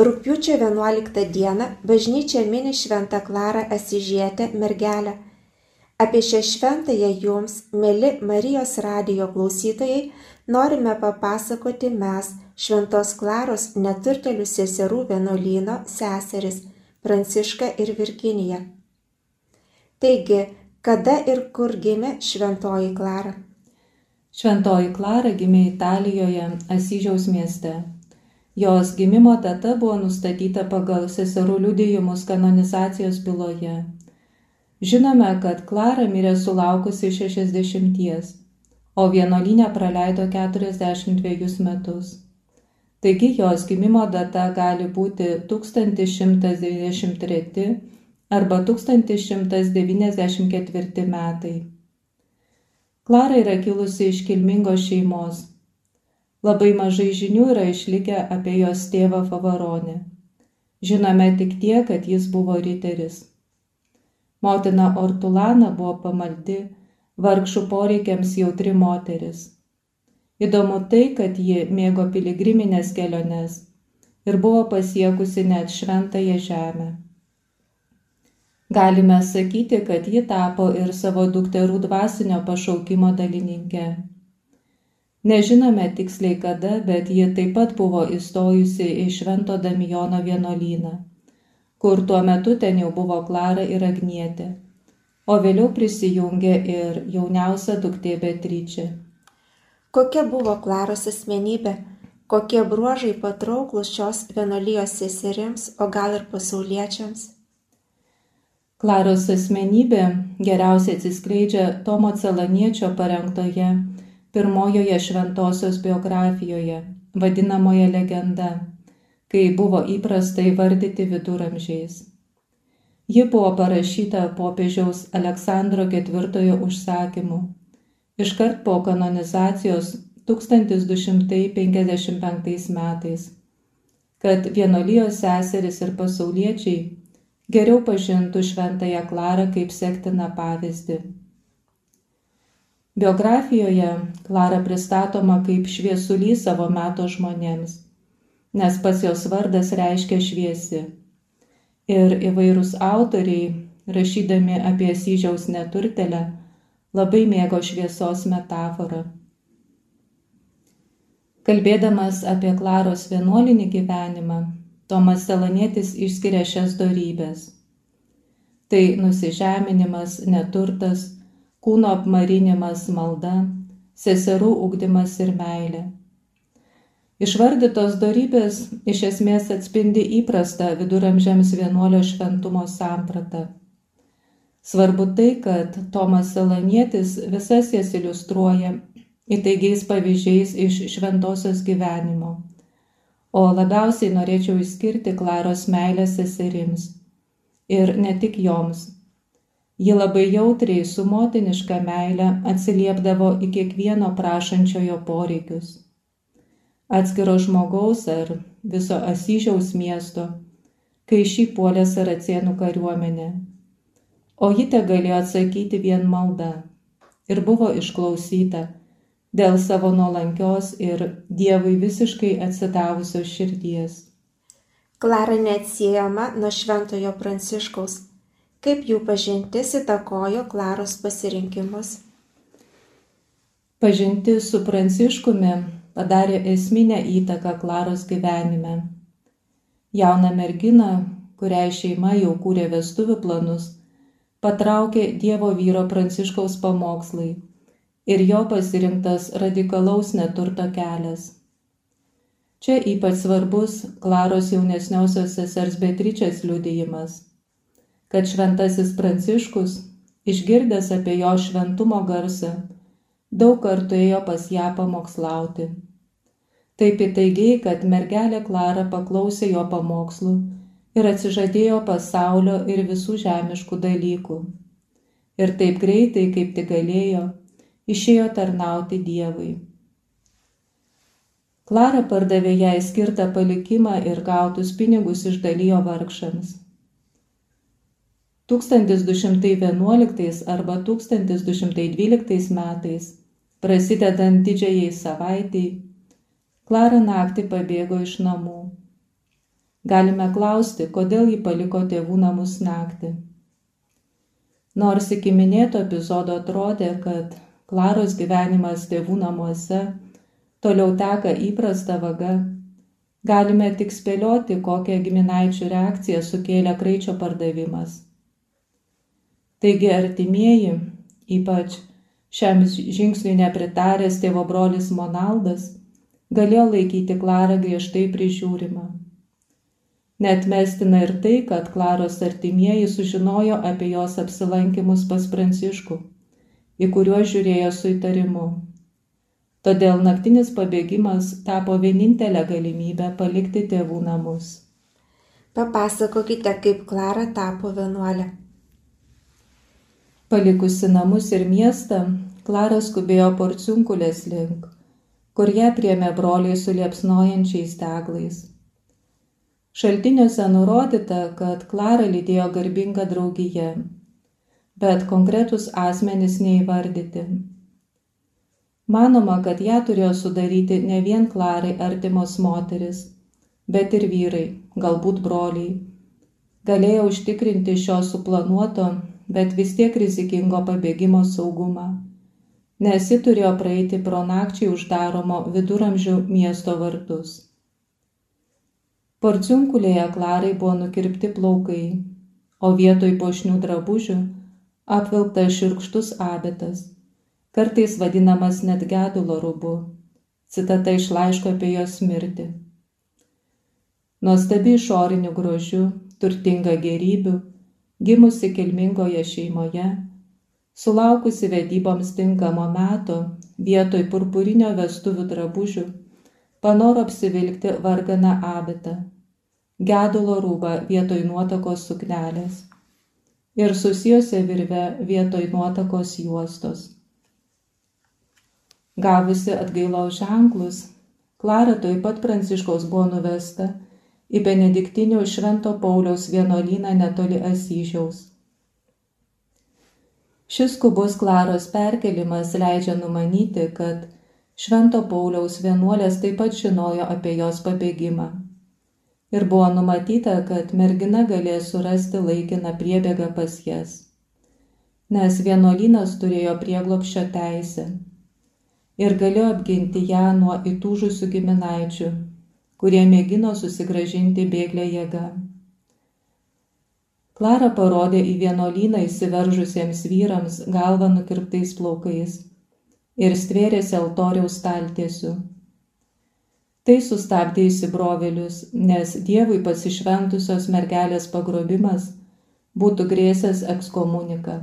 Rūpiučio 11 dieną bažnyčia mini Šventą Klarą Asižietę mergelę. Apie šią šventąją jums, mėly Marijos radijo klausytojai, norime papasakoti mes, Šventos Klaros neturtelių seserų vienuolyno seseris Pranciška ir Virginija. Taigi, kada ir kur gimė Šventoji Klara? Šventoji Klara gimė Italijoje, Asyžiaus mieste. Jos gimimo data buvo nustatyta pagal seserų liudijimus kanonizacijos byloje. Žinome, kad Klara mirė sulaukusi 60, o vienolinė praleido 42 metus. Taigi jos gimimo data gali būti 1193 arba 1194 metai. Klara yra kilusi iš kilmingos šeimos Labai mažai žinių yra išlikę apie jos tėvą Favaronį. Žinome tik tiek, kad jis buvo riteris. Motina Ortulana buvo pamaldi, vargšų poreikiams jautri moteris. Įdomu tai, kad ji mėgo piligriminės keliones ir buvo pasiekusi net šventąją žemę. Galime sakyti, kad ji tapo ir savo dukterų dvasinio pašaukimo dalininkė. Nežinome tiksliai kada, bet ji taip pat buvo įstojusi į Švento Damijono vienuolyną, kur tuo metu ten jau buvo Klara ir Agnietė, o vėliau prisijungė ir jauniausia duktė Beatričė. Kokia buvo Klaros asmenybė, kokie bruožai patrauklus šios vienuolijos seserims, o gal ir pasauliečiams? Klaros asmenybė geriausiai atsiskleidžia Tomo Celaniečio parengtoje pirmojoje šventosios biografijoje, vadinamoje legenda, kai buvo įprasta įvardyti viduramžiais. Ji buvo parašyta popiežiaus Aleksandro IV užsakymu, iškart po kanonizacijos 1255 metais, kad vienolyjos seseris ir pasauliečiai geriau pažintų šventąją Klarą kaip sektiną pavyzdį. Biografijoje Klara pristatoma kaip šviesulys savo meto žmonėms, nes pats jos vardas reiškia šviesi. Ir įvairūs autoriai, rašydami apie Syžiaus neturtelę, labai mėgo šviesos metaforą. Kalbėdamas apie Klaros vienuolinį gyvenimą, Tomas Selanietis išskiria šias darybės. Tai nusižeminimas, neturtas, kūno apmarinimas malda, seserų ugdymas ir meilė. Išvardytos darybės iš esmės atspindi įprastą viduramžiams vienuolio šventumo sampratą. Svarbu tai, kad Tomas Selanietis visas jas iliustruoja įtaigiais pavyzdžiais iš šventosios gyvenimo, o labiausiai norėčiau išskirti Klaros meilę seserims ir ne tik joms, Ji labai jautriai su motiniška meile atsiliepdavo į kiekvieno prašančiojo poreikius. Atskiro žmogaus ar viso Asyžiaus miesto, kai šį puolė saracienų kariuomenė. O ji te galėjo atsakyti vien malda ir buvo išklausyta dėl savo nuolankios ir Dievui visiškai atsidavusios širdies. Klara neatsiejama nuo šventojo Pranciškaus Kaip jų pažintis įtakojo Klaros pasirinkimus? Pažintis su Pranciškumi padarė esminę įtaką Klaros gyvenime. Jauna mergina, kuriai šeima jau kūrė vestuvių planus, patraukė Dievo vyro Pranciškaus pamokslai ir jo pasirinktas radikalaus neturto kelias. Čia ypač svarbus Klaros jaunesniosios sesers Beatričės liudijimas kad šventasis Pranciškus, išgirdęs apie jo šventumo garsą, daug kartų ėjo pas ją pamokslauti. Taip įtaigiai, kad mergelė Klara paklausė jo pamokslų ir atsižadėjo pasaulio ir visų žemiškų dalykų. Ir taip greitai, kaip tik galėjo, išėjo tarnauti Dievui. Klara pardavė jai skirtą palikimą ir gautus pinigus išdalijo vargšams. 1211 arba 1212 metais, prasidedant didžiajai savaitėjai, Klara naktį pabėgo iš namų. galime klausti, kodėl ji paliko tėvų namus naktį. Nors iki minėto epizodo atrodė, kad Klaros gyvenimas tėvų namuose toliau teka įprasta vaga, galime tik spėlioti, kokią giminaičių reakciją sukėlė kraičio pardavimas. Taigi artimieji, ypač šiam žingsniui nepritaręs tėvo brolis Monaldas, galėjo laikyti Klarą griežtai prižiūrimą. Net mestina ir tai, kad Klaros artimieji sužinojo apie jos apsilankimus pas Pranciškų, į kuriuos žiūrėjo su įtarimu. Todėl naktinis pabėgimas tapo vienintelė galimybė palikti tėvų namus. Papasakokite, kaip Klara tapo vienuolė. Palikusi namus ir miestą, Klara skubėjo porciunkulės link kur ją priemė broliai su liepsnojančiais deglais. Šaltiniuose nurodyta, kad Klara lydėjo garbinga draugija, bet konkretus asmenys neįvardyti. Manoma, kad ją turėjo sudaryti ne vien Klarai artimos moteris, bet ir vyrai, galbūt broliai. Galėjo užtikrinti šio suplanuoto, bet vis tiek rizikingo pabėgimo saugumą nes ji turėjo praeiti pro nakčiai uždaromo viduramžių miesto vartus. Porciunkulėje Klarai buvo nukirpti plaukai, o vietoj pošnių drabužių apvilktas širkštus abetas, kartais vadinamas net gedulo rubu, citata iš laiško apie jos mirtį. Nuostabi išoriniu grožiu, turtinga gerybių, gimusi kilmingoje šeimoje, Sulaukusi vedyboms tinkamo meto, vietoj purpurinio vestuvių drabužių, panoro apsivilkti varganą abitą, gedulo rūbą vietoj nuotakos suknelės ir susijusią virvę vietoj nuotakos juostos. Gavusi atgailaus ženklus, Klara toj pat Pranciškaus buvo nuvesta į Benediktinių Švento Pauliaus vienuolyną netoli Asyžiaus Šis skubus Klaros perkelimas leidžia numanyti, kad Švento Pauliaus vienuolės taip pat žinojo apie jos pabėgimą. Ir buvo numatyta, kad mergina galės surasti laikiną priebėgą pas jas. Nes vienuolynas turėjo prieglopščio teisę ir galėjo apginti ją nuo įtūžusių giminaičių, kurie mėgino susigražinti bėglę jėgą. Klara parodė į vienuolyną įsiveržusiems vyrams galvą nukirptais plaukais ir stvėrėsi altoriaus staltiesių. Tai sustabdė įsibrovėlius, nes Dievui pasišventusios mergelės pagrobimas būtų grėsęs ekskomunika.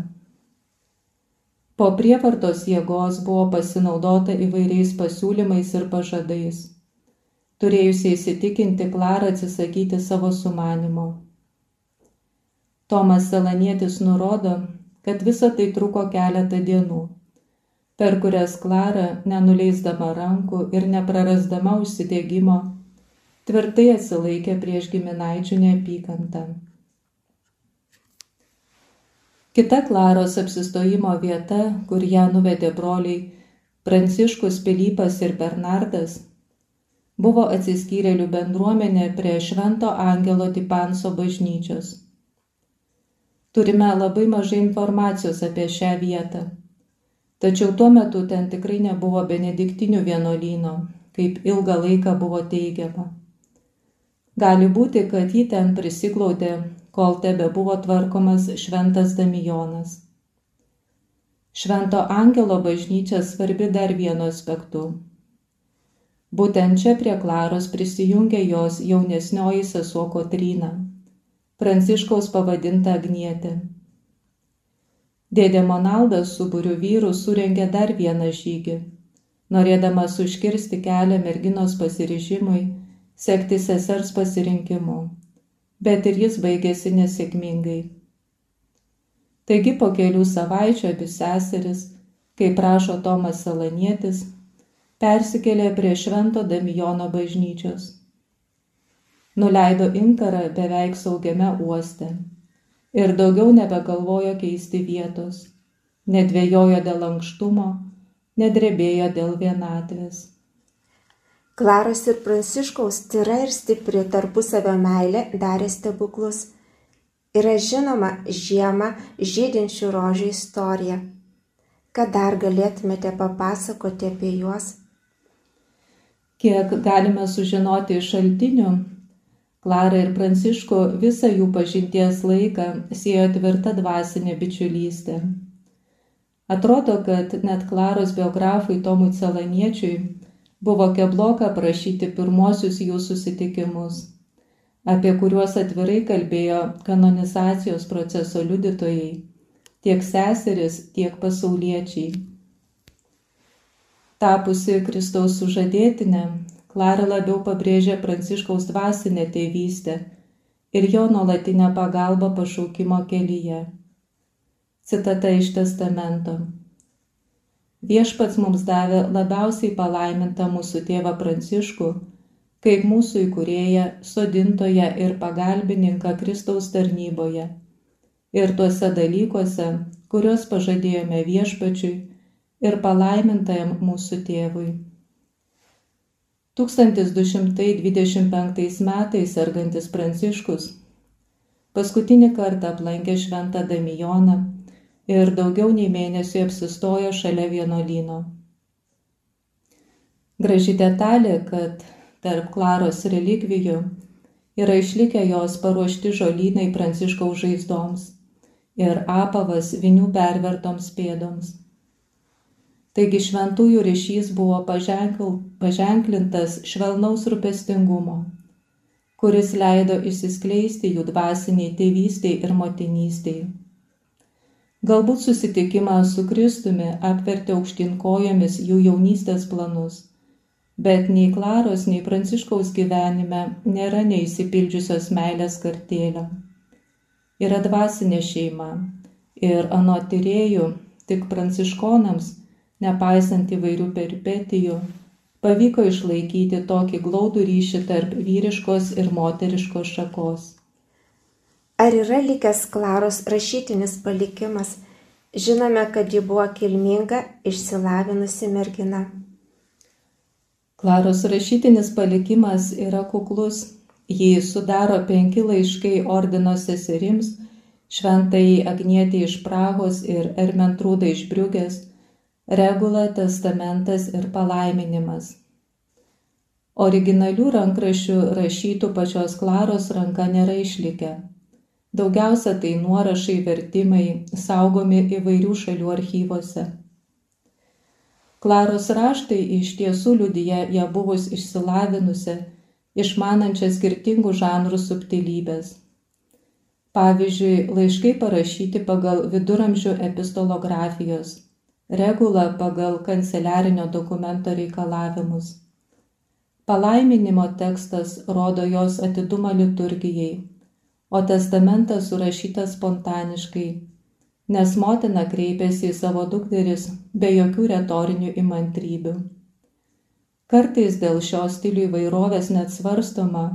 Po prievartos jėgos buvo pasinaudota įvairiais pasiūlymais ir pažadais, turėjusiai įsitikinti Klarą atsisakyti savo sumanimo. Tomas Salanietis nurodo, kad visa tai truko keletą dienų, per kurias Klara, nenuleisdama rankų ir neprarasdama užsidėgymo, tvirtai atsilaikė prieš giminaičių neapykantą. Kita Klaros apsistojimo vieta, kur ją nuvedė broliai Pranciškus Pilypas ir Bernardas, buvo atsiskyrėlių bendruomenė prie Švento Angelo Tipanso bažnyčios. Turime labai mažai informacijos apie šią vietą. Tačiau tuo metu ten tikrai nebuvo benediktinių vienuolyno, kaip ilgą laiką buvo teigiama. Gali būti, kad jį ten prisiglaudė, kol tebe buvo tvarkomas šventas Damijonas. Švento Angelo bažnyčia svarbi dar vienu aspektu. Būtent čia prie Klaros prisijungė jos jaunesnioji sesuo Kotryna Pranciškaus pavadinta Agnietė. Dėdė Monaldas su būriu vyrų surengė dar vieną žygį, norėdamas užkirsti kelią merginos pasirižimui, sekti sesers pasirinkimu, bet ir jis baigėsi nesėkmingai. Taigi po kelių savaičių abi seseris, kaip prašo Tomas Salanietis, persikėlė prie Švento Damijono bažnyčios nuleido inkarą beveik saugiame uoste ir daugiau nebegalvojo keisti vietos, nedvėjojo dėl ankštumo, nedrebėjo dėl vienatvės. Klaros ir Pranciškaus tyra ir stipri tarpusavio meilė darė stebuklus. Yra žinoma žiemą žydinčių rožių istorija. Ką dar galėtumėte papasakoti apie juos? Kiek galime sužinoti iš šaltinių, Klara ir Pranciško visą jų pažinties laiką siejo tvirta dvasinė bičiulystė. Atrodo, kad net Klaros biografui Tomui Celaniečiui buvo kebloka prašyti pirmosius jų susitikimus, apie kuriuos atvirai kalbėjo kanonizacijos proceso liudytojai, tiek seseris, tiek pasauliečiai. Tapusi Kristaus sužadėtinė, Klara labiau pabrėžė Pranciškaus dvasinę tėvystę ir jo nuolatinę pagalbą pašaukimo kelyje. Citata iš testamento. Viešpats mums davė labiausiai palaimintą mūsų tėvą Pranciškų, kaip mūsų įkūrėją, sodintoją ir pagalbininką Kristaus tarnyboje. Ir tuose dalykuose, kuriuos pažadėjome viešpačiui ir palaimintajam mūsų tėvui. 1225 metais sergantis Pranciškus paskutinį kartą aplankė šventą Damijoną ir daugiau nei mėnesį apsistojo šalia vienuolyno. Graži detalė, kad tarp Klaros relikvijų yra išlikę jos paruošti žolynai pranciškaus žaizdoms ir apavas vinių pervertoms pėdoms. Taigi šventųjų ryšys buvo paženkl, paženklintas švelnaus rūpestingumo, kuris leido išsiskleisti jų dvasiniai tėvystiai ir motinystiai. Galbūt susitikimas su Kristumi apvertė aukštin kojomis jų jaunystės planus, bet nei Klaros, nei Pranciškaus gyvenime nėra neįsipildžiusios meilės kartėlio. Yra dvasinė šeima ir anot tyrėjų tik pranciškonams, nepaisant įvairių peripetijų, pavyko išlaikyti tokį glaudų ryšį tarp vyriškos ir moteriškos šakos. Ar yra likęs Klaros rašytinis palikimas? Žinome, kad ji buvo kilminga, išsilavinusi mergina. Klaros rašytinis palikimas yra kuklus. Jį sudaro penki laiškai ordino seserims, šventai Agnietė iš Prahos ir Ermentrūda iš Briugės, regula, testamentas ir palaiminimas. Originalių rankraščių rašytų pačios Klaros ranka nėra išlikę. Daugiausia tai nuorašai vertimai saugomi įvairių šalių archyvose. Klaros raštai iš tiesų liudyja ją buvus išsilavinusią, išmanančią skirtingų žanrų subtilybės. Pavyzdžiui, laiškai parašyti pagal viduramžių epistolografijos, regula pagal kanceliarinio dokumento reikalavimus. Palaiminimo tekstas rodo jos atidumą liturgijai o testamentas surašytas spontaniškai, nes motina kreipėsi į savo dukteris be jokių retorinių įmantrybių. Kartais dėl šios stilių įvairovės net svarstoma,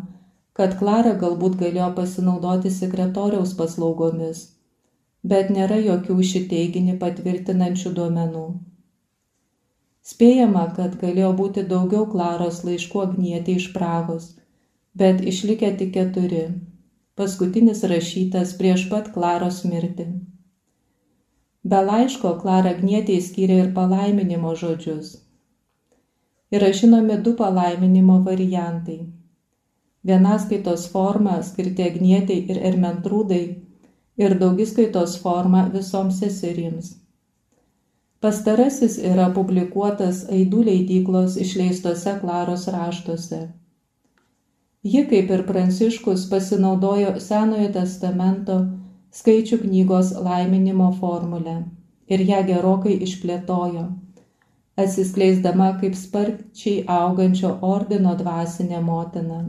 kad Klara galbūt galėjo pasinaudoti sekretoriaus paslaugomis, bet nėra jokių šį teiginį patvirtinančių duomenų. Spėjama, kad galėjo būti daugiau Klaros laiškų agnietė iš Pragos, bet išlikę tik keturi paskutinis rašytas prieš pat Klaros mirtį. Be laiško Klara Gnietė skyrė ir palaiminimo žodžius. Yra žinomi du palaiminimo variantai. Vienaskaitos forma skirti Agnietei ir Ermentrūdai ir daugiskaitos forma visoms seserims. Pastarasis yra publikuotas Aidų leidyklos išleistose Klaros raštuose. Ji, kaip ir Pranciškus, pasinaudojo Senojo testamento skaičių knygos laiminimo formulę ir ją gerokai išplėtojo, atsiskleisdama kaip sparčiai augančio ordino dvasinė motina.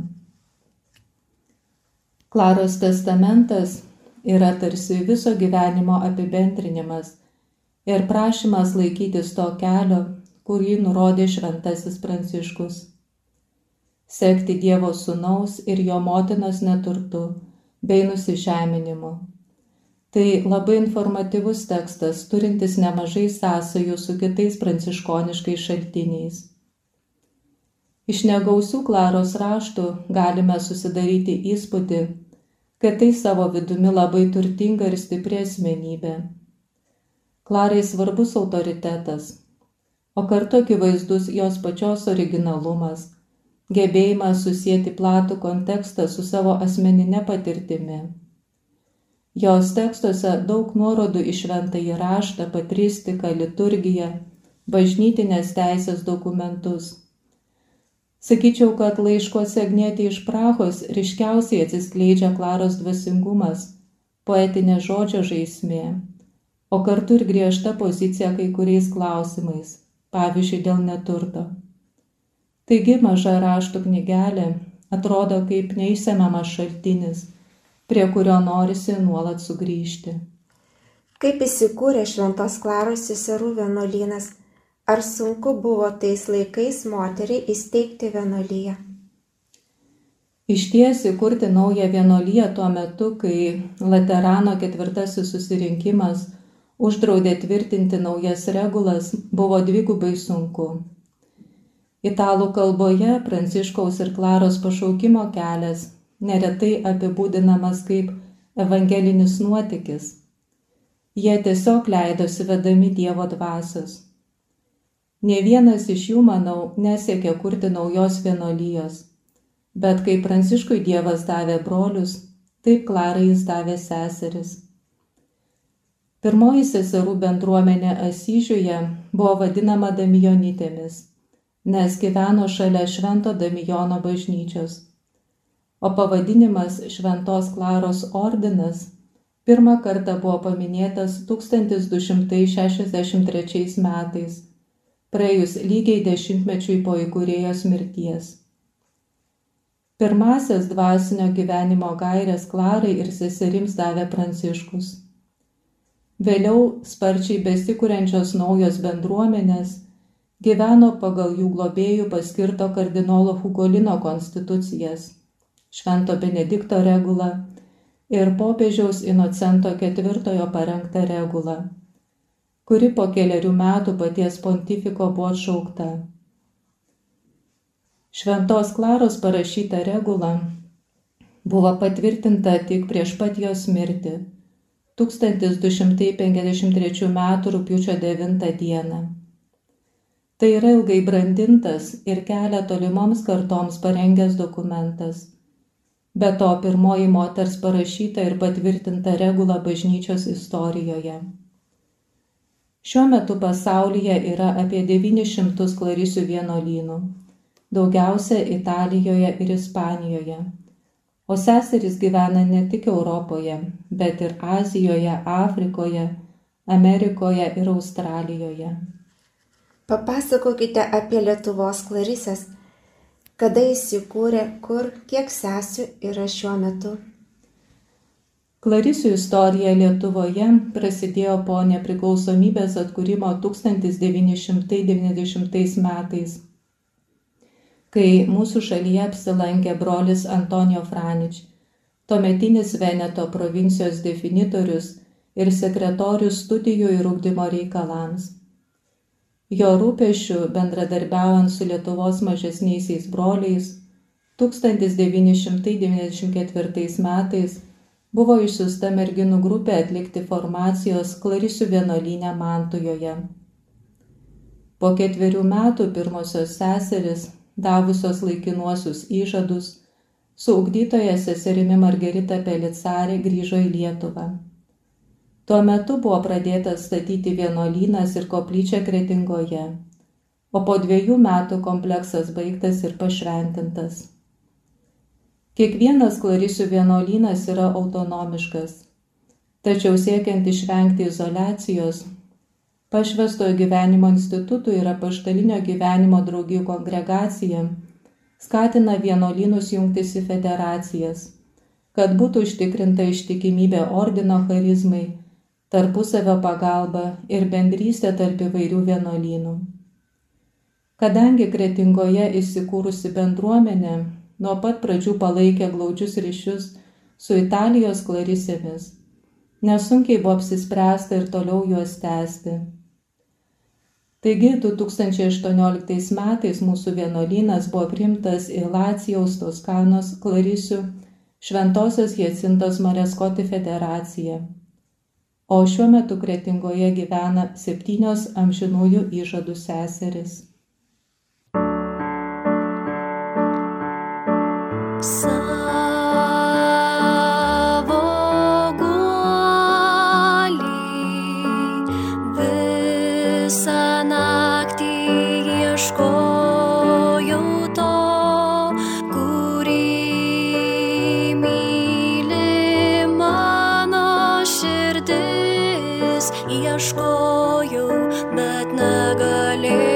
Klaros testamentas yra tarsi viso gyvenimo apibendrinimas ir prašymas laikytis to kelio, kurį nurodė šventasis pranciškus. Sekti Dievo sunaus ir jo motinos neturtu bei nusižeminimu. Tai labai informatyvus tekstas, turintis nemažai sąsajų su kitais pranciškoniškais šaltiniais. Iš negausių Klaros raštų galime susidaryti įspūdį, kad tai savo vidumi labai turtinga ir stipri asmenybė. Klarai svarbus autoritetas, o kartu akivaizdus jos pačios originalumas, gebėjimas susijęti platų kontekstą su savo asmenine patirtimi. Jos tekstuose daug nuorodų išventa į raštą, patristiką, liturgiją, bažnytinės teisės dokumentus Sakyčiau, kad laiškuose Agnėtė iš Prahos ryškiausiai atsiskleidžia Klaros dvasingumas, poetinė žodžio žaismė, o kartu ir griežta pozicija kai kuriais klausimais, pavyzdžiui, dėl neturto. Taigi maža raštų knygelė atrodo kaip neišsemiamas šaltinis, prie kurio norisi nuolat sugrįžti. Kaip įsikūrė Šventos Klaros seserų vienuolynas – Ar sunku buvo tais laikais moteriai įsteigti vienolyje? Iš ties įkurti naują vienolyje tuo metu, kai Laterano ketvirtasis susirinkimas uždraudė tvirtinti naujas regulas, buvo dvigubai sunku. Italų kalboje Pranciškaus ir Klaros pašaukimo kelias neretai apibūdinamas kaip evangelinis nuotykis. Jie tiesiog leidosi vedami Dievo dvasios Ne vienas iš jų, manau, nesiekė kurti naujos vienolyjos. Bet kaip Pranciškui Dievas davė brolius, taip Klarai jis davė seseris. Pirmoji seserų bendruomenė Asyžiuje buvo vadinama Damijonitėmis, nes gyveno šalia Švento Damijono bažnyčios. O pavadinimas Šventos Klaros ordinas pirmą kartą buvo paminėtas 1263 metais praėjus lygiai dešimtmečiui po įkūrėjos mirties. Pirmasis dvasinio gyvenimo gairės Klarai ir seserims davė Pranciškus. Vėliau sparčiai besikūrenčios naujos bendruomenės gyveno pagal jų globėjų paskirto kardinolo Hugolino konstitucijas, Švento Benedikto regulą ir popiežiaus Inocento IV parengtą regulą kuri po keliarių metų paties pontifiko buvo atšaukta. Šventos Klaros parašyta regula buvo patvirtinta tik prieš pat jos mirtį 1253 m. rūpiučio 9 d. Tai yra ilgai brandintas ir kelia tolimoms kartoms parengęs dokumentas. Be to, pirmoji moters parašyta ir patvirtinta regula bažnyčios istorijoje. Šiuo metu pasaulyje yra apie 900 klarisių vienuolynų, daugiausia Italijoje ir Ispanijoje. O seserys gyvena ne tik Europoje, bet ir Azijoje, Afrikoje, Amerikoje ir Australijoje. Papasakokite apie Lietuvos klarisės, kada įsikūrė, kur, kiek sesių yra šiuo metu. Klarisių istorija Lietuvoje prasidėjo po nepriklausomybės atkūrimo 1990 metais, kai mūsų šalyje apsilankė brolis Antonio Franič, tuometinis Veneto provincijos definitorius ir sekretorius studijų ir ugdymo reikalams. Jo rūpešių bendradarbiaujant su Lietuvos mažesniaisiais broliais 1994 metais buvo išsiusta merginų grupė atlikti formacijos Klarisių vienolyne Mantujoje. Po ketverių metų pirmosios seseris, davusios laikinuosius įžadus, su ugdytoja seserimi Margarita Pelicarė grįžo į Lietuvą. Tuo metu buvo pradėtas statyti vienolynas ir koplyčia Kretingoje, o po dviejų metų kompleksas baigtas ir pašventintas. Kiekvienas klarisų vienuolynas yra autonomiškas, tačiau siekiant išvengti izolacijos, pašvestojo gyvenimo institutų ir apaštalinio gyvenimo draugijų kongregacija skatina vienuolynus jungtis į federacijas, kad būtų užtikrinta ištikimybė ordino charizmai, tarpusavio pagalba ir bendrystė tarp įvairių vienuolynų. Kadangi kretingoje įsikūrusi bendruomenė nuo pat pradžių palaikė glaudžius ryšius su Italijos klarisėmis. Nesunkiai buvo apsispręsta ir toliau juos tęsti. Taigi 2018 metais mūsų vienuolynas buvo primtas į Lacijaus Toskanos klarisių Šventosios Jacintos Mareskoti federaciją. O šiuo metu kretingoje gyvena septynios amžinųjų įžadų seseris. ieškojau, bet negalėjau.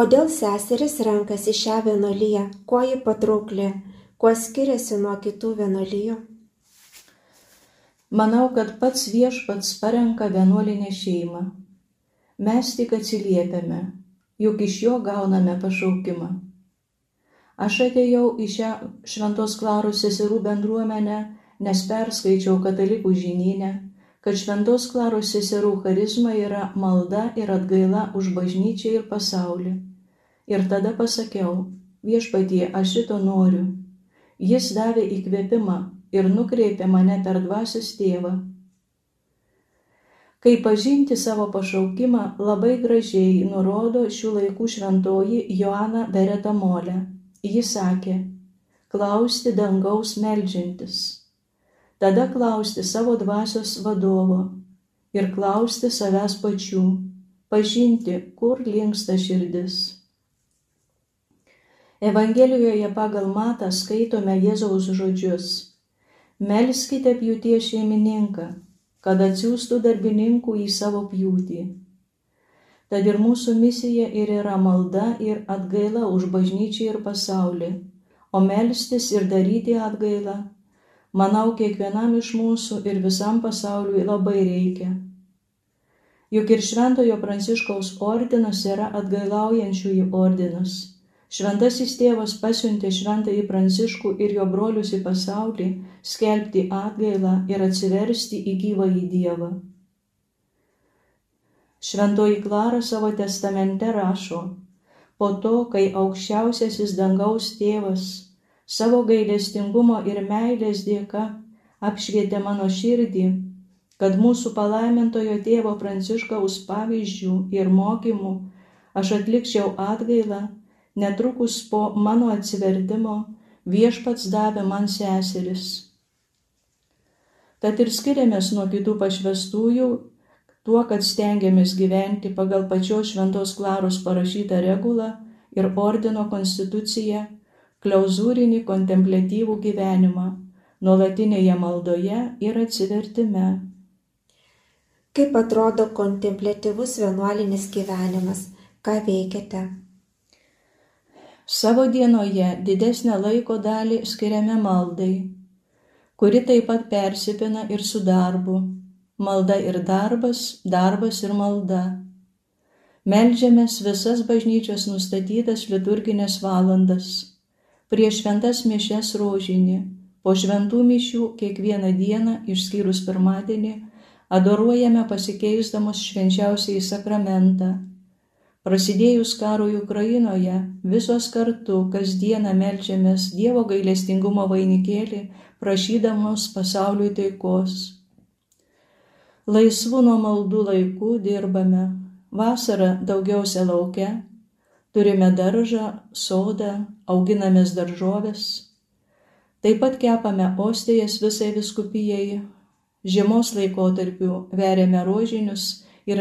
Kodėl seseris renkasi šią vienolyją, kuo ji patraukli, kuo skiriasi nuo kitų vienolyjų? Manau, kad pats viešpats parenka vienuolinę šeimą. Mes tik atsiliepiame, juk iš jo gauname pašaukimą. Aš atėjau į šią Šventos Klaros seserų bendruomenę, nes perskaičiau katalikų žinynę, kad Šventos Klaros seserų charizma yra malda ir atgaila už bažnyčią ir pasaulį. Ir tada pasakiau, viešpatie, aš šito noriu. Jis davė įkvėpimą ir nukreipė mane per dvasios tėvą. Kai pažinti savo pašaukimą labai gražiai nurodo šių laikų šventoji Joana Bereta Molė. Ji sakė, klausti dangaus melžiantis. Tada klausti savo dvasios vadovo ir klausti savęs pačių, pažinti, kur linksta širdis. Evangelijoje pagal matą skaitome Jėzaus žodžius. Melskite pjūties šeimininką, kad atsiųstų darbininkų į savo pjūtį. Tad ir mūsų misija ir yra malda ir atgaila už bažnyčią ir pasaulį, o melstis ir daryti atgailą, manau, kiekvienam iš mūsų ir visam pasauliui labai reikia. Juk ir Šventojo Pranciškaus ordinas yra atgailaujančiųjų ordinas Šventasis tėvas pasiuntė šventąjį Pranciškų ir jo brolius į pasaulį skelbti atgailą ir atsiversti į gyvąjį Dievą. Šventoji Klara savo testamente rašo, po to, kai aukščiausiasis dangaus tėvas savo gailestingumo ir meilės dėka apšvietė mano širdį, kad mūsų palaimintojo tėvo Pranciškaus pavyzdžių ir mokymų aš atlikčiau atgailą netrukus po mano atsivertimo viešpats davė man seseris. Tad ir skiriamės nuo kitų pašvestųjų tuo, kad stengiamės gyventi pagal pačios šventos Klaros parašytą regulą ir ordino konstituciją, klauzūrinį kontemplatyvų gyvenimą, nuolatinėje maldoje ir atsivertime. Kaip atrodo kontemplatyvus vienuolinis gyvenimas, ką veikiate? Savo dienoje didesnę laiko dalį skiriame maldai, kuri taip pat persipina ir su darbu. Malda ir darbas, darbas ir malda. Meldžiamės visas bažnyčios nustatytas liturginės valandas, prieš šventas mišes rožinį, po šventų mišių kiekvieną dieną, išskyrus pirmadienį, adoruojame pasikeisdamus švenčiausiai sakramentą. Prasidėjus karui Ukrainoje, visos kartu kasdieną melčiamės Dievo gailestingumo vainikėlį, prašydamos pasauliui taikos. Laisvų nuo maldų laikų dirbame, vasarą daugiausia laukia, turime daržą, sodą, auginamės daržovės. Taip pat kepame ostėjas visai viskupijai, žiemos laikotarpiu veriame rožinius ir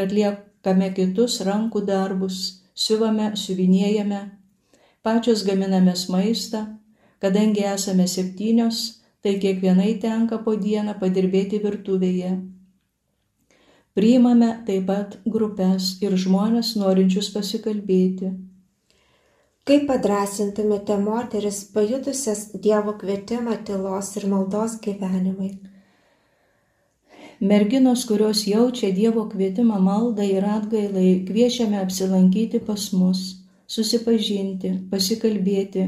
atliekame kitus rankų darbus, siuvame, siuvinėjame, pačios gaminamės maistą, kadangi esame septynios, tai kiekvienai tenka po dieną padirbėti virtuvėje. Priimame taip pat grupės ir žmonės norinčius pasikalbėti. Kaip padrasintumėte moteris pajutusias Dievo kvietimą tylos ir maldos gyvenimui? Merginos, kurios jaučia Dievo kvietimą maldai ir atgailai, kviečiame apsilankyti pas mus, susipažinti, pasikalbėti,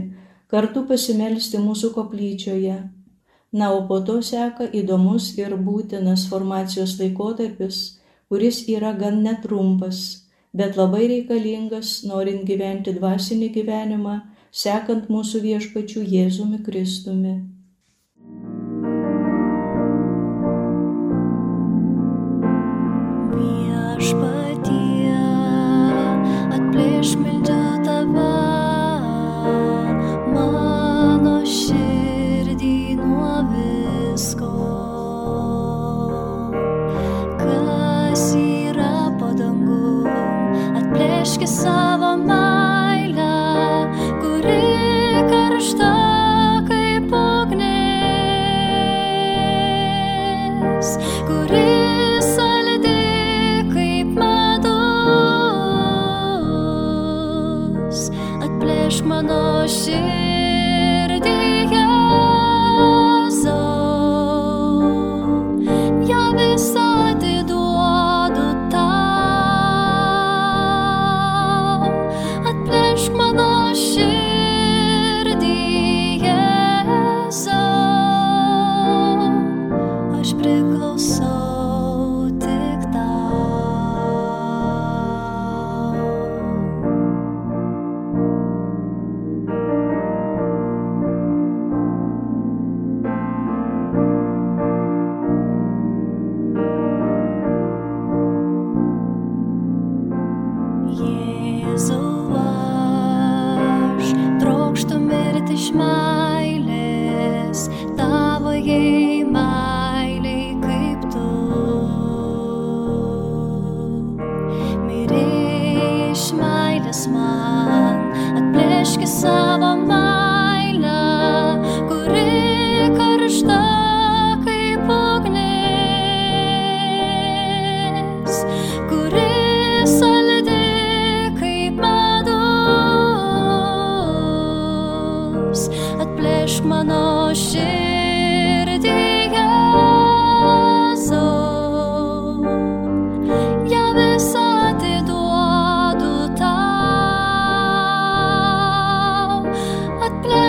kartu pasimelsti mūsų koplyčioje. Na, o po to seka įdomus ir būtinas formacijos laikotarpis, kuris yra gan netrumpas, bet labai reikalingas, norint gyventi dvasinį gyvenimą, sekant mūsų viešpačių Jėzumi Kristumi. Viešpatie, mano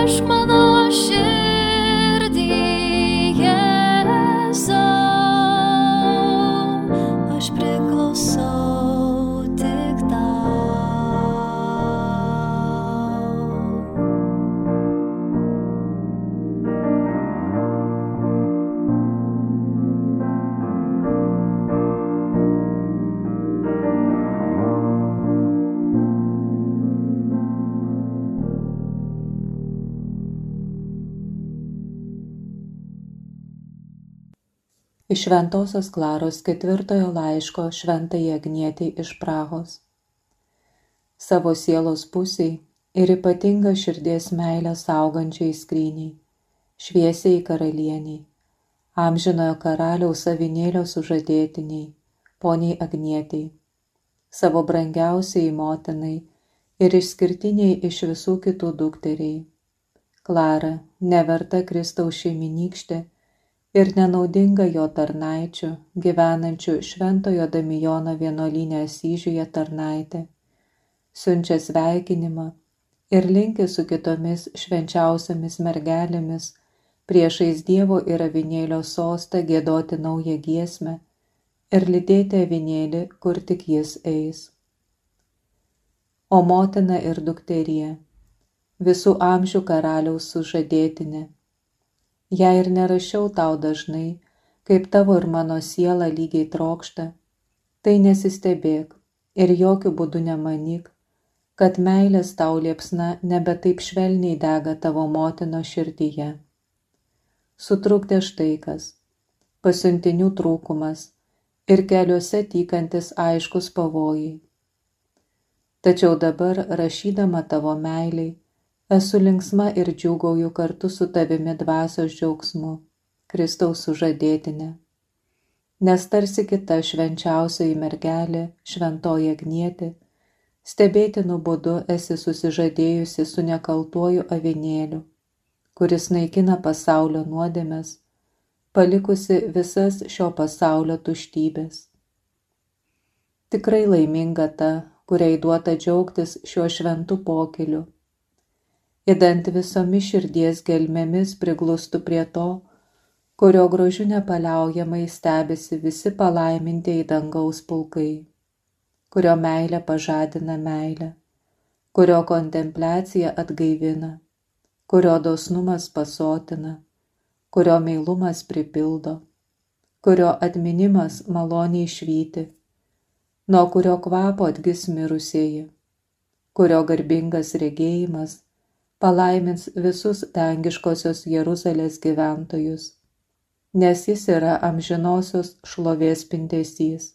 aşmadan Iš Šventojios Klaros ketvirtojo laiško šventai Agnietiai iš Prahos. Savo sielos pusiai ir ypatingą širdies meilę saugančiai skryniai, šviesiai karalieniai, amžinojo karaliaus savinėlio sužadėtiniai, poniai Agnietiai, savo brangiausiai motinai ir išskirtiniai iš visų kitų dukteriai. Klara, neverta Kristaus šeiminykštė ir nenaudinga jo tarnaičių, gyvenančių Šventojo Damijono vienuolinė Asyžiuje tarnaitė, siunčia sveikinimą ir linki su kitomis švenčiausiamis mergelėmis priešais Dievo ir avinėlio sostą gėdoti naują giesmę ir lydėti avinėlį, kur tik jis eis. O motina ir dukterie, visų amžių karaliaus sužadėtinė, jei ir nerašiau tau dažnai, kaip tavo ir mano siela lygiai trokšta, tai nesistebėk ir jokių būdų nemanyk, kad meilės tau liepsna nebe taip švelniai dega tavo motino širdyje. Sutrukdė štai kas - pasiuntinių trūkumas ir keliuose tykantis aiškus pavojai. Tačiau dabar, rašydama tavo meiliai, esu linksma ir džiugauju kartu su tavimi dvasios džiaugsmu, Kristaus sužadėtinė. Nes tarsi kita švenčiausioji mergelė, šventoji agnietė, stebėtinu būdu esi susižadėjusi su nekaltuoju avinėliu, kuris naikina pasaulio nuodėmes, palikusi visas šio pasaulio tuštybės. Tikrai laiminga ta, kuriai duota džiaugtis šiuo šventu pokeliu idant visomis širdies gelmėmis priglustų prie to, kurio grožiu nepaliaujamai stebisi visi palaimintieji dangaus pulkai, kurio meilė pažadina meilę, kurio kontempliacija atgaivina, kurio dosnumas pasotina, kurio meilumas pripildo, kurio atminimas maloniai švyti, nuo kurio kvapo atgis mirusieji, kurio garbingas regėjimas palaimins visus dangiškosios Jeruzalės gyventojus, nes jis yra amžinosios šlovės pindesys,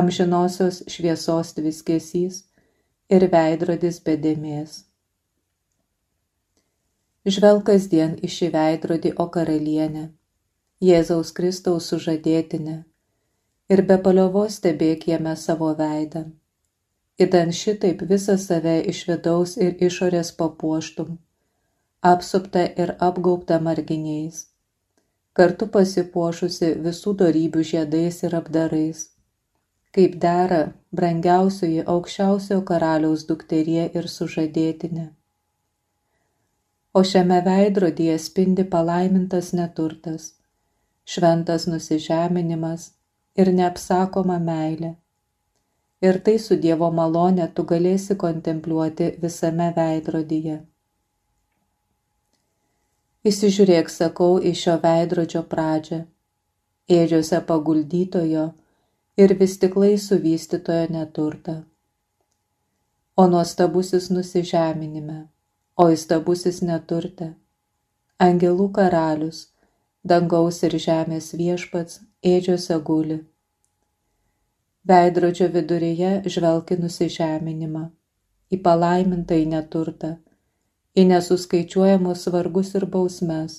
amžinosios šviesos tviskesys ir veidrodis bedėmės. Žvelg kasdien į šį veidrodį, o karalienė, Jėzaus Kristaus sužadėtinė, ir be paliovos stebėk jame savo veidą idant šitaip visą save iš vidaus ir išorės papuoštum, apsupta ir apgaubta marginiais, kartu pasipuošusi visų darybių žiedais ir apdarais, kaip dera brangiausioji aukščiausio karaliaus dukterie ir sužadėtinė. O šiame veidrodyje spindi palaimintas neturtas, šventas nusižeminimas ir neapsakoma meilė ir tai su Dievo malone tu galėsi kontempliuoti visame veidrodyje. Įsižiūrėk, sakau, į šio veidrodžio pradžią, ėdžiose paguldytojo ir vis tiklai suvystytojo neturtą. O nuostabusis nusižeminime, o įstabusis neturte, angelų karalius, dangaus ir žemės viešpats ėdžiose guli veidrodžio viduryje žvelki nusižeminimą, į palaimintą į neturtą, į nesuskaičiuojamus vargus ir bausmes,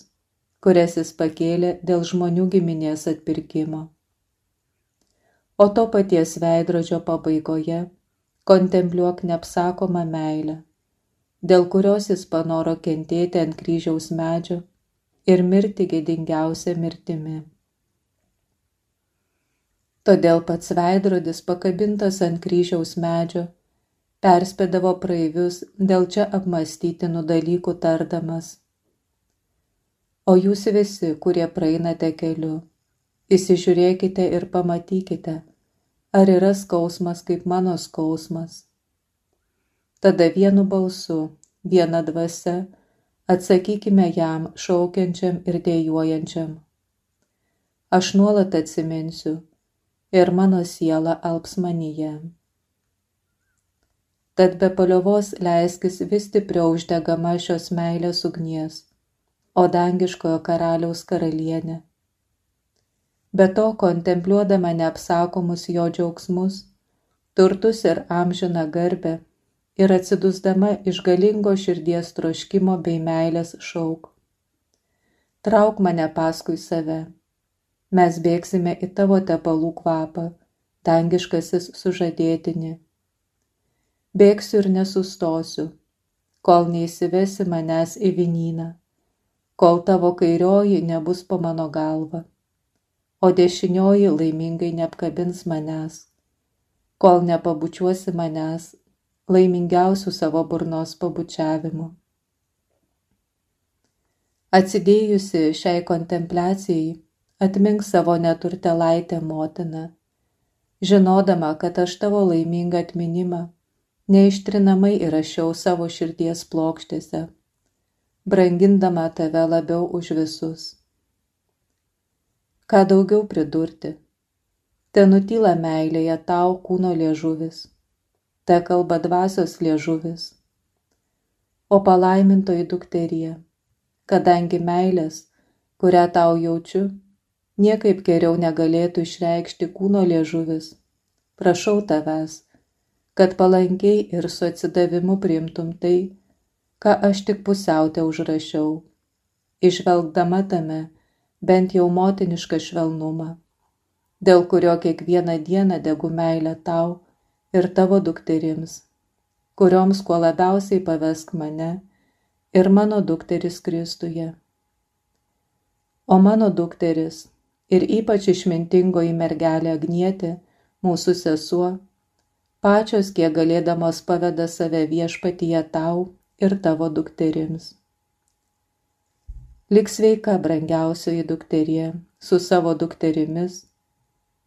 kurias jis pakėlė dėl žmonių giminės atpirkimo. O to paties veidrodžio pabaigoje kontempliuok neapsakomą meilę, dėl kurios jis panoro kentėti ant kryžiaus medžio ir mirti gėdingiausią mirtimi. Todėl pats veidrodis pakabintas ant kryžiaus medžio perspėdavo praeivius dėl čia apmastytinų dalykų tardamas. O jūs visi, kurie praeinate keliu, įsižiūrėkite ir pamatykite, ar yra skausmas kaip mano skausmas. Tada vienu balsu, viena dvasia, atsakykime jam šaukiančiam ir dėjuojančiam. Aš nuolat atsiminsiu, ir mano siela alps manyje. Tad be paliovos leiskis vis stipriau uždegama šios meilės ugnies, o dangiškojo karaliaus karalienė. Be to, kontempliuodama neapsakomus jo džiaugsmus, turtus ir amžiną garbę ir atsidusdama iš galingo širdies troškimo bei meilės šauk. Trauk mane paskui save mes bėgsime į tavo tepalų kvapą, dangiškasis sužadėtinį. Bėgsiu ir nesustosiu, kol neįsivesi manęs į vinyną, kol tavo kairioji nebus po mano galva, o dešinioji laimingai neapkabins manęs, kol nepabučiuosi manęs laimingiausių savo burnos pabučiavimu. Atsidėjusi šiai kontempliacijai, atmink savo neturtelaitę motiną, žinodama, kad aš tavo laimingą atminimą neištrinamai įrašiau savo širdies plokštėse, brangindama tave labiau už visus. Ką daugiau pridurti? Te nutyla meilėje tau kūno liežuvis, te kalba dvasios liežuvis. O palaimintoji dukterie, kadangi meilės, kurią tau jaučiu, niekaip geriau negalėtų išreikšti kūno liežuvis, prašau tavęs, kad palankiai ir su atsidavimu priimtum tai, ką aš tik pusiautę užrašiau, išvelgdama tame bent jau motinišką švelnumą, dėl kurio kiekvieną dieną degu meilę tau ir tavo dukterims, kurioms kuo labiausiai pavesk mane ir mano dukteris Kristuje. O mano dukteris ir ypač išmintingoji mergelė Agnietė, mūsų sesuo, pačios kiek galėdamos paveda save viešpatyje tau ir tavo dukterims. Lik sveika, brangiausioji dukterie, su savo dukterimis,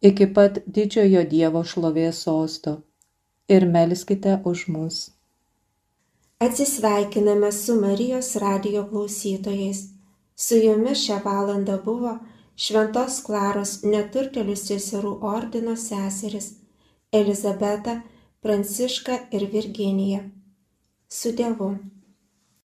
iki pat didžiojo Dievo šlovės sosto ir melskite už mus. Atsisveikiname su Marijos radio klausytojais. Su jumis šią valandą buvo Šventos Klaros neturtelių seserų ordino seseris Elizabeta, Pranciška ir Virginija. Su Dievu.